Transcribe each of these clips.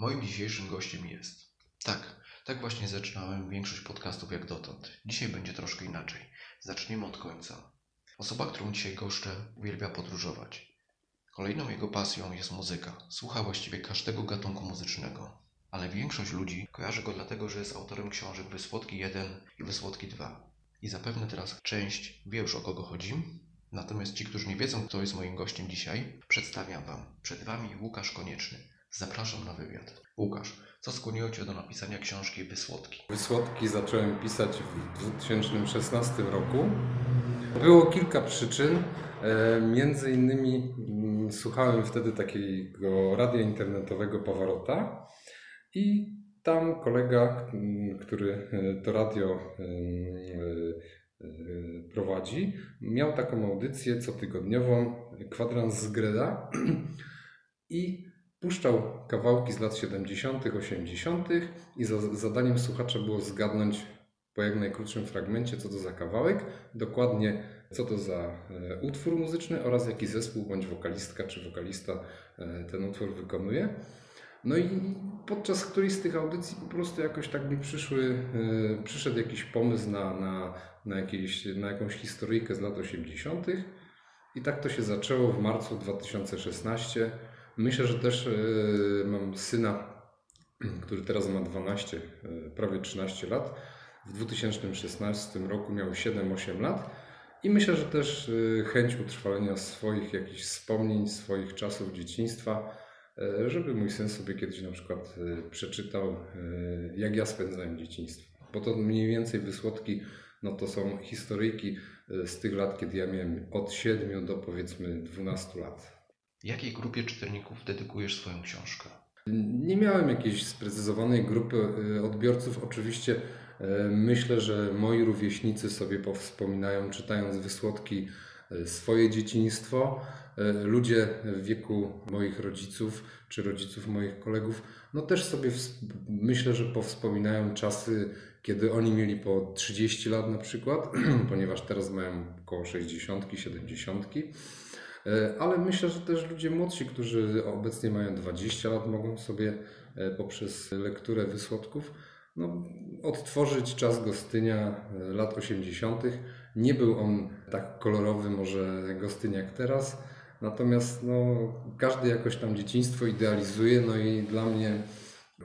Moim dzisiejszym gościem jest. Tak, tak właśnie zaczynałem większość podcastów jak dotąd. Dzisiaj będzie troszkę inaczej. Zaczniemy od końca. Osoba, którą dzisiaj goszczę, uwielbia podróżować. Kolejną jego pasją jest muzyka. Słucha właściwie każdego gatunku muzycznego. Ale większość ludzi kojarzy go dlatego, że jest autorem książek Wysłodki 1 i Wysłodki 2. I zapewne teraz część wie już o kogo chodzi. Natomiast ci, którzy nie wiedzą, kto jest moim gościem dzisiaj, przedstawiam Wam. Przed Wami Łukasz Konieczny. Zapraszam na wywiad. Łukasz, co skłoniło Cię do napisania książki Wysłodki? Wysłodki zacząłem pisać w 2016 roku. Było kilka przyczyn. E, Między innymi mm, słuchałem wtedy takiego radia internetowego Pawarota i tam kolega, mm, który e, to radio e, prowadzi, miał taką audycję cotygodniową, kwadrans z Greda i puszczał kawałki z lat 70., 80. i za, zadaniem słuchacza było zgadnąć po jak najkrótszym fragmencie, co to za kawałek, dokładnie co to za e, utwór muzyczny oraz jaki zespół bądź wokalistka czy wokalista e, ten utwór wykonuje. No i podczas którejś z tych audycji po prostu jakoś tak mi przyszły, e, przyszedł jakiś pomysł na, na, na, jakieś, na jakąś historyjkę z lat 80. I tak to się zaczęło w marcu 2016. Myślę, że też e, mam syna, który teraz ma 12, e, prawie 13 lat. W 2016 roku miał 7-8 lat. I myślę, że też e, chęć utrwalenia swoich jakichś wspomnień, swoich czasów dzieciństwa, żeby mój syn sobie kiedyś na przykład przeczytał, jak ja spędzałem dzieciństwo. Bo to mniej więcej wysłodki, no to są historyjki z tych lat, kiedy ja miałem od 7 do powiedzmy 12 lat. Jakiej grupie czytelników dedykujesz swoją książkę? Nie miałem jakiejś sprecyzowanej grupy y, odbiorców. Oczywiście y, myślę, że moi rówieśnicy sobie powspominają, czytając wysłodki, y, swoje dzieciństwo. Ludzie w wieku moich rodziców czy rodziców moich kolegów, no też sobie myślę, że powspominają czasy, kiedy oni mieli po 30 lat na przykład, ponieważ teraz mają około 60, 70. E, Ale myślę, że też ludzie młodsi, którzy obecnie mają 20 lat, mogą sobie e, poprzez lekturę wysłodków no, odtworzyć czas Gostynia e, lat 80. Nie był on tak kolorowy może Gostynia jak teraz, natomiast no, każdy jakoś tam dzieciństwo idealizuje, no i dla mnie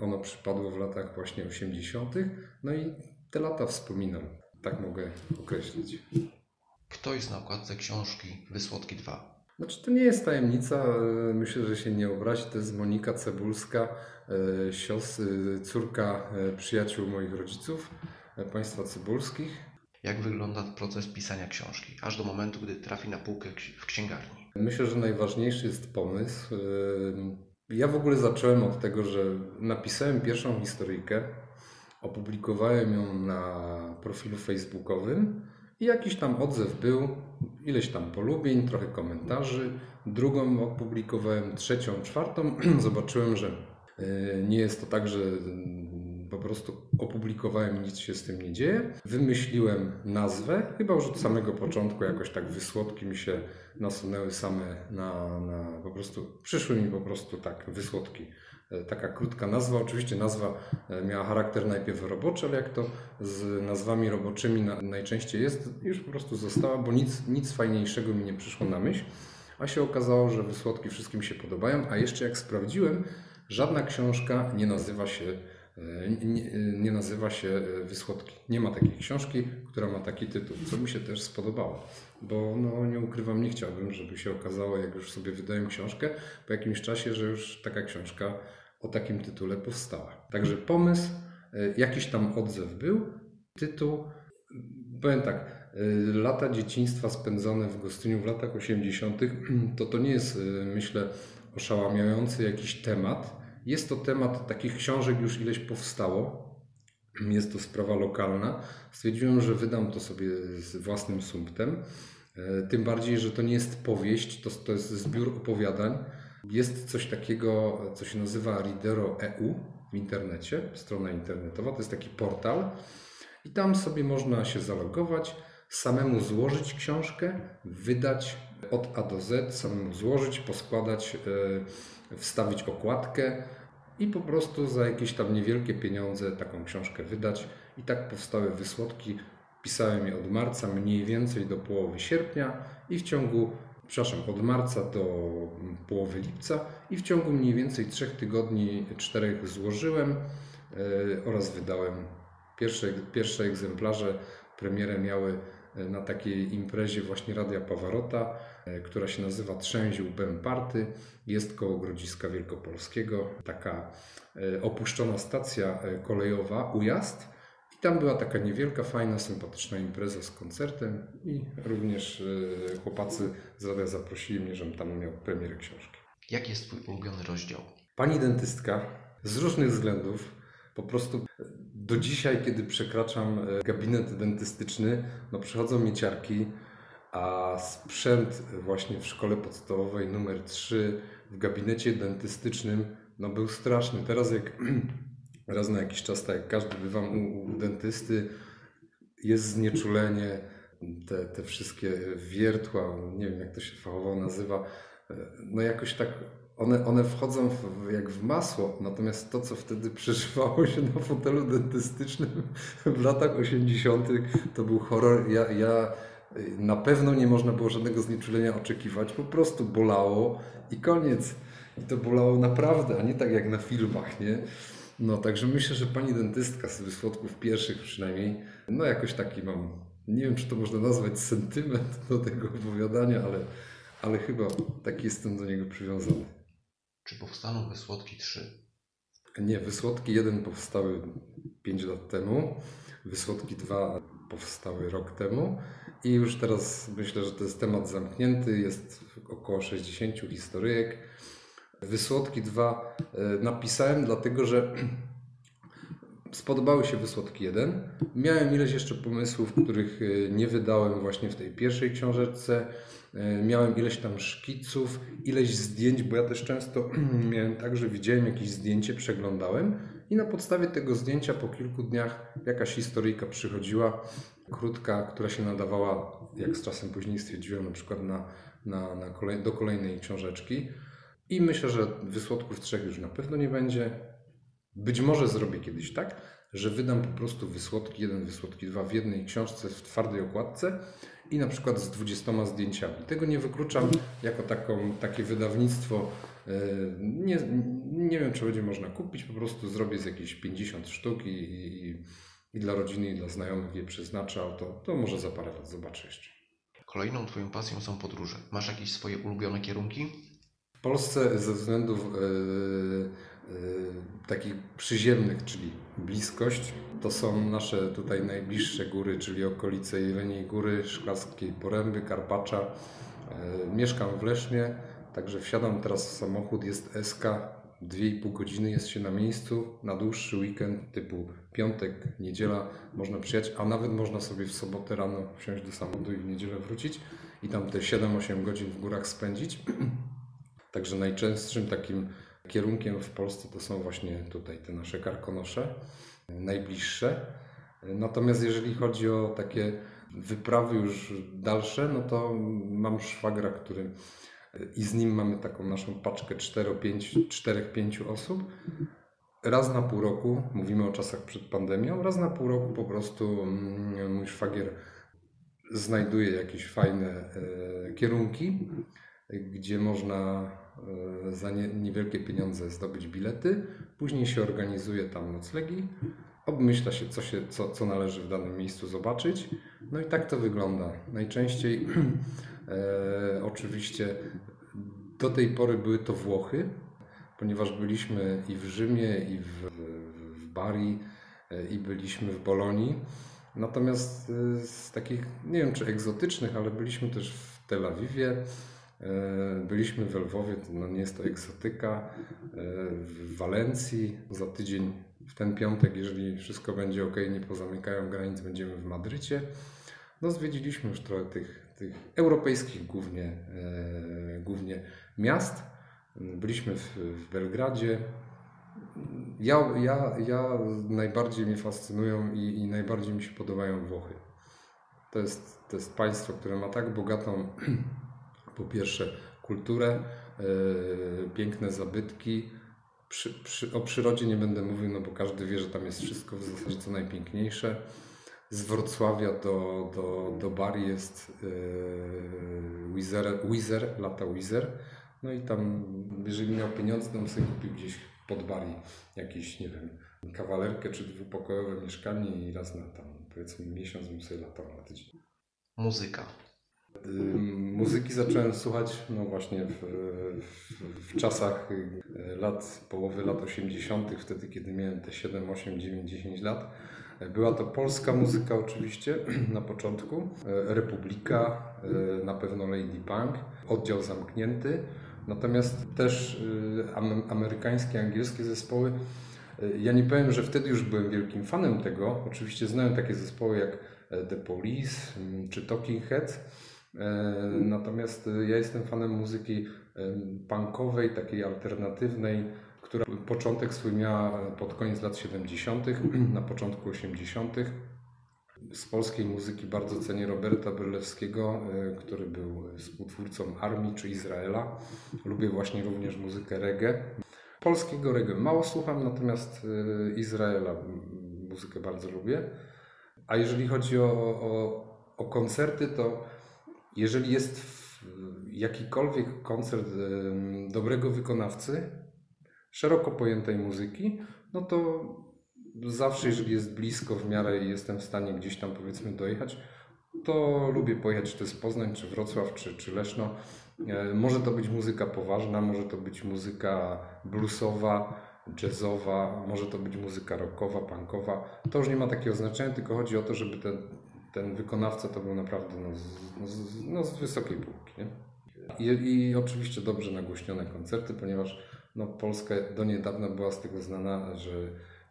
ono przypadło w latach właśnie 80. No i te lata wspominam, tak mogę określić. Kto jest na okładce książki Wysłodki 2? Znaczy to nie jest tajemnica, e, myślę, że się nie obrazi, to jest Monika Cebulska, e, sios, e, córka przyjaciół moich rodziców, państwa cebulskich. Jak wygląda proces pisania książki, aż do momentu, gdy trafi na półkę w księgarni? Myślę, że najważniejszy jest pomysł. Ja w ogóle zacząłem od tego, że napisałem pierwszą historyjkę, opublikowałem ją na profilu facebookowym i jakiś tam odzew był, ileś tam polubień, trochę komentarzy. Drugą opublikowałem, trzecią, czwartą. Zobaczyłem, że e, nie jest to tak, że mm, po prostu opublikowałem, nic się z tym nie dzieje. Wymyśliłem nazwę, chyba już od samego początku jakoś tak wysłodki mi się nasunęły same na, na po prostu, przyszły mi po prostu tak wysłodki. E, Taka krótka nazwa, oczywiście nazwa e, miała charakter najpierw roboczy, ale jak to z nazwami roboczymi na, najczęściej jest, już po prostu została, bo nic, nic fajniejszego mi nie przyszło na myśl. A się okazało, że wysłodki wszystkim się podobają, a jeszcze jak sprawdziłem, żadna książka nie nazywa się, e, nie, nie nazywa się Wysłodki. Nie ma takiej książki, która ma taki tytuł, co mi się też spodobało. Bo no, nie ukrywam, nie chciałbym, żeby się okazało, jak już sobie wydaję książkę, po jakimś czasie, że już taka książka o takim tytule powstała. Także pomysł, e, jakiś tam odzew był, tytuł, powiem tak, y, lata dzieciństwa spędzone w Gostyniu w latach 80., to to nie jest, myślę, oszałamiający jakiś temat. Jest to temat takich książek już ileś powstało. Jest to sprawa lokalna. Stwierdziłem, że wydam to sobie z własnym sumptem. Tym bardziej, że to nie jest powieść, to, to jest zbiór opowiadań. Jest coś takiego, co się nazywa Readero EU w internecie, strona internetowa. To jest taki portal. I tam sobie można się zalogować, samemu złożyć książkę, wydać od A do Z, samemu złożyć, poskładać, e, wstawić okładkę. i po prostu za jakieś tam niewielkie pieniądze taką książkę wydać. I tak powstały wysłodki. Pisałem je od marca mniej więcej do połowy sierpnia i w ciągu, przepraszam, od marca do mm, połowy lipca i w ciągu mniej więcej trzech tygodni, czterech złożyłem e, oraz wydałem. Pierwsze, pierwsze egzemplarze premierę miały e, na takiej imprezie właśnie Radia Pawarota, e, która się nazywa Trzęził Party. Jest koło Grodziska Wielkopolskiego. Taka opuszczona stacja kolejowa, Ujazd. Tam była taka niewielka, fajna, sympatyczna impreza z koncertem i również e, chłopacy z radia zaprosili mnie, żebym tam miał premierę książki. Jaki jest Twój ulubiony rozdział? Pani dentystka z różnych względów po prostu do dzisiaj, kiedy przekraczam e, gabinet dentystyczny, no przychodzą mi ciarki, a sprzęt właśnie w szkole podstawowej numer 3 w gabinecie dentystycznym no był straszny. Teraz jak raz na jakiś czas, tak jak każdy bywam u, u dentysty, jest znieczulenie, te, te wszystkie wiertła, nie wiem jak to się fachowo nazywa, no jakoś tak one, one wchodzą w, jak w masło, natomiast to, co wtedy przeżywało się na fotelu dentystycznym w latach 80., to był horror. Ja, ja na pewno nie można było żadnego znieczulenia oczekiwać, po prostu bolało i koniec. I to bolało naprawdę, a nie tak jak na filmach, nie? No, także myślę, że pani dentystka z wysłodków pierwszych przynajmniej, no jakoś taki mam, nie wiem, czy to można nazwać sentyment do tego opowiadania, ale, ale chyba taki jestem do niego przywiązany. Czy powstaną Wysłodki 3? Nie, Wysłodki 1 powstały 5 lat temu, Wysłodki 2 powstały rok temu i już teraz myślę, że to jest temat zamknięty, jest około 60 historyjek. Wysłodki 2 napisałem dlatego, że spodobały się Wysłodki 1. Miałem ileś jeszcze pomysłów, których nie wydałem właśnie w tej pierwszej książeczce. Miałem ileś tam szkiców, ileś zdjęć, bo ja też często miałem tak, że widziałem jakieś zdjęcie, przeglądałem i na podstawie tego zdjęcia po kilku dniach jakaś historyjka przychodziła, krótka, która się nadawała, jak z czasem później stwierdziłem, na przykład na, na, na kolej, do kolejnej książeczki. I myślę, że Wysłodków trzech już na pewno nie będzie. Być może zrobię kiedyś tak, że wydam po prostu Wysłodki 1, Wysłodki 2 w jednej książce w twardej okładce i na przykład z 20 zdjęciami. Tego nie wykluczam jako taką, takie wydawnictwo. Nie, nie wiem, czy będzie można kupić, po prostu zrobię z jakieś 50 sztuk i, i, i dla rodziny, i dla znajomych je przeznaczę, a to, to może za parę lat zobaczę jeszcze. Kolejną Twoją pasją są podróże. Masz jakieś swoje ulubione kierunki? Polsce ze względów yy, yy, takich przyziemnych, czyli bliskość, to są nasze tutaj najbliższe góry, czyli okolice Jeleniej Góry, Szklarskiej Poręby, Karpacza. Yy, mieszkam w Lesznie, także wsiadam teraz w samochód, jest SK, 2,5 godziny jest się na miejscu, na dłuższy weekend typu piątek, niedziela można przyjechać, a nawet można sobie w sobotę rano wsiąść do samochodu i w niedzielę wrócić i tam te 7-8 godzin w górach spędzić. Także najczęstszym takim kierunkiem w Polsce to są właśnie tutaj te nasze karkonosze, najbliższe. Natomiast jeżeli chodzi o takie wyprawy już dalsze, no to mam szwagra, który i z nim mamy taką naszą paczkę 4-5 osób. Raz na pół roku, mówimy o czasach przed pandemią, raz na pół roku po prostu mm, mój szwagier znajduje jakieś fajne e, kierunki, gdzie można za nie, niewielkie pieniądze zdobyć bilety. Później się organizuje tam noclegi, obmyśla się, co, się co, co należy w danym miejscu zobaczyć. No i tak to wygląda. Najczęściej e, oczywiście do tej pory były to Włochy, ponieważ byliśmy i w Rzymie, i w, w, Bari, e, i byliśmy w Bolonii. Natomiast e, z takich, nie wiem czy egzotycznych, ale byliśmy też w Tel Awiwie, e, byliśmy w Lwowie, no nie jest to egzotyka, w Walencji, za tydzień w ten piątek, jeżeli wszystko będzie ok, nie pozamykają granic, będziemy w Madrycie. No zwiedziliśmy już trochę tych, tych europejskich głównie, głównie miast. Byliśmy w, w Belgradzie. Ja, ja, ja najbardziej mnie fascynują i, i najbardziej mi się podobają Włochy. To jest, to jest państwo, które ma tak bogatą, po pierwsze, kulturę, yy, piękne zabytki, Przy, przy, o przyrodzie nie będę mówił, no bo każdy wie, że tam jest wszystko w zasadzie co najpiękniejsze. Z Wrocławia do, do, do Bari jest yy, Wizer, Wizer, lata Wizer. No i tam, jeżeli miał pieniądze, to bym sobie kupił gdzieś pod Bari jakieś, nie wiem, kawalerkę czy dwupokojowe mieszkanie i raz na tam, powiedzmy miesiąc bym sobie latał na tydzień. Muzyka. Muzyki zacząłem słuchać no właśnie w, w, czasach y, lat, połowy lat 80., wtedy kiedy miałem te 7, 8, 9, 10 lat. Była to polska muzyka oczywiście na początku, Republika, y, na pewno Lady Punk, oddział zamknięty, natomiast też y, am- amerykańskie, angielskie zespoły. Ja nie powiem, że wtedy już byłem wielkim fanem tego. Oczywiście znałem takie zespoły jak e, The Police mm, czy Talking Heads. E, Natomiast e, ja jestem fanem muzyki punkowej, takiej alternatywnej, która początek swój miała pod koniec lat 70., na początku 80. Z polskiej muzyki bardzo cenię Roberta Brylewskiego, e, który był współtwórcą Armii czy Izraela. Lubię właśnie również muzykę reggae. Polskiego reggae mało słucham, natomiast Izraela muzykę bardzo lubię. A jeżeli chodzi o, o, o koncerty, to jeżeli jest jakikolwiek koncert dobrego wykonawcy, szeroko pojętej muzyki, no to zawsze, jeżeli jest blisko w miarę i jestem w stanie gdzieś tam powiedzmy dojechać, to lubię pojechać, czy to jest Poznań, czy Wrocław, czy, czy Leszno. E, Może to być muzyka poważna, może to być muzyka bluesowa, jazzowa, może to być muzyka rockowa, punkowa. To już nie ma takiego znaczenia, tylko chodzi o to, żeby ten, ten wykonawca to był naprawdę no, z, no, z, no, z wysokiej półki. Nie? I, I oczywiście dobrze nagłośnione koncerty, ponieważ no, Polska do niedawna była z tego znana, że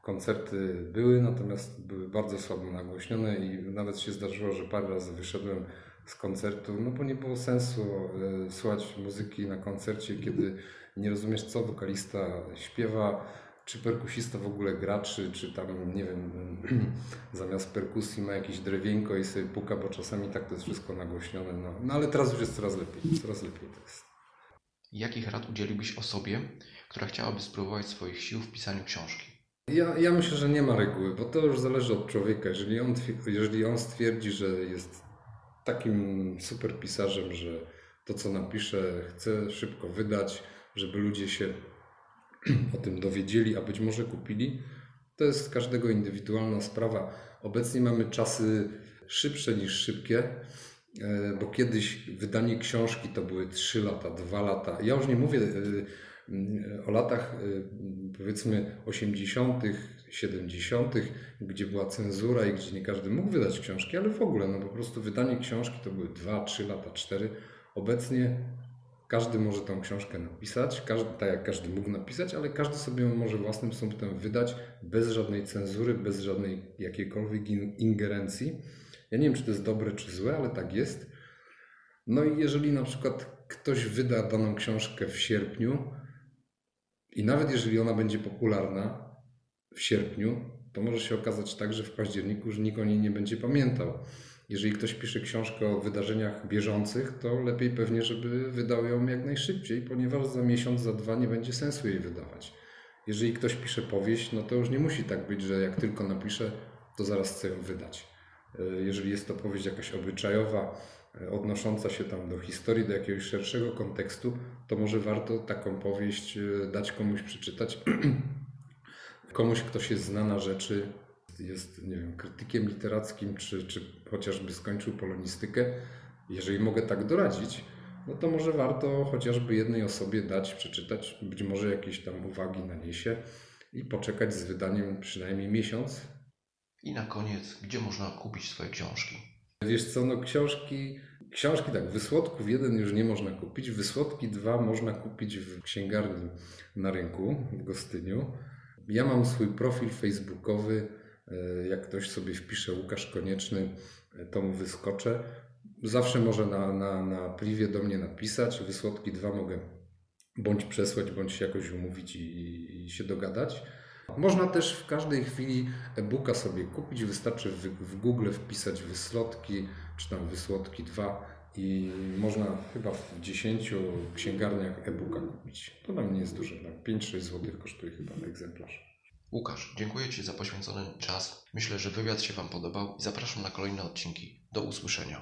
koncerty były, natomiast były bardzo słabo nagłośnione i nawet się zdarzyło, że parę razy wyszedłem z koncertu, no bo nie było sensu e, słuchać muzyki na koncercie, kiedy nie rozumiesz, co wokalista śpiewa, czy perkusista w ogóle gra, czy, czy tam, nie wiem, zamiast perkusji ma jakieś drewienko i sobie puka, bo czasami tak to jest wszystko nagłośnione. No, no ale teraz już jest coraz lepiej, coraz lepiej to jest. Jakich rad udzieliłbyś osobie, która chciałaby spróbować swoich sił w pisaniu książki? Ja, ja myślę, że nie ma reguły, bo to już zależy od człowieka. Jeżeli on, jeżeli on stwierdzi, że jest takim super pisarzem, że to, co napisze, chce szybko wydać, żeby ludzie się o tym dowiedzieli, a być może kupili, to jest każdego indywidualna sprawa. Obecnie mamy czasy szybsze niż szybkie, e, bo kiedyś wydanie książki to były 3 lata, 2 lata. Ja już nie mówię e, o latach e, powiedzmy 80., 70., gdzie była cenzura i gdzie nie każdy mógł wydać książki, ale w ogóle, no po prostu wydanie książki to były 2, 3 lata, 4. Obecnie każdy może tą książkę napisać, każdy, tak jak każdy mógł napisać, ale każdy sobie może własnym sumptem wydać bez żadnej cenzury, bez żadnej jakiejkolwiek in- ingerencji. Ja nie wiem, czy to jest dobre, czy złe, ale tak jest. No i jeżeli na przykład ktoś wyda daną książkę w sierpniu i nawet jeżeli ona będzie popularna w sierpniu, to może się okazać tak, że w październiku już nikt o niej nie będzie pamiętał. Jeżeli ktoś pisze książkę o wydarzeniach bieżących, to lepiej pewnie, żeby wydał ją jak najszybciej, ponieważ za miesiąc, za dwa nie będzie sensu jej wydawać. Jeżeli ktoś pisze powieść, no to już nie musi tak być, że jak tylko napisze, to zaraz chce ją wydać. E, Jeżeli jest to powieść jakaś obyczajowa, e, odnosząca się tam do historii, do jakiegoś szerszego kontekstu, to może warto taką powieść e, dać komuś przeczytać. komuś, kto się zna na rzeczy, jest, nie wiem, krytykiem literackim, czy, czy chociażby skończył polonistykę. Jeżeli mogę tak doradzić, no to może warto chociażby jednej osobie dać przeczytać, być może jakieś tam uwagi naniesie i poczekać z wydaniem przynajmniej miesiąc, I na koniec, gdzie można kupić swoje książki? Wiesz co, no książki, książki tak, wysłodków jeden już nie można kupić, wysłodki dwa można kupić w księgarni na rynku w Gostyniu. Ja mam swój profil facebookowy, jak ktoś sobie wpisze Łukasz Konieczny, e, to mu wyskoczę. Zawsze może na, na, na pliwie do mnie napisać, wysłodki dwa mogę bądź przesłać, bądź się jakoś umówić i, i się dogadać. Można też w każdej chwili e-booka sobie kupić. Wystarczy w, w Google wpisać wysłodki, czy tam wysłodki 2 i można chyba w 10 księgarniach e-booka kupić. To nam nie jest dużo, tak 5-6 zł kosztuje chyba egzemplarz. Łukasz, dziękuję Ci za poświęcony czas. Myślę, że wywiad się Wam podobał i zapraszam na kolejne odcinki. Do usłyszenia.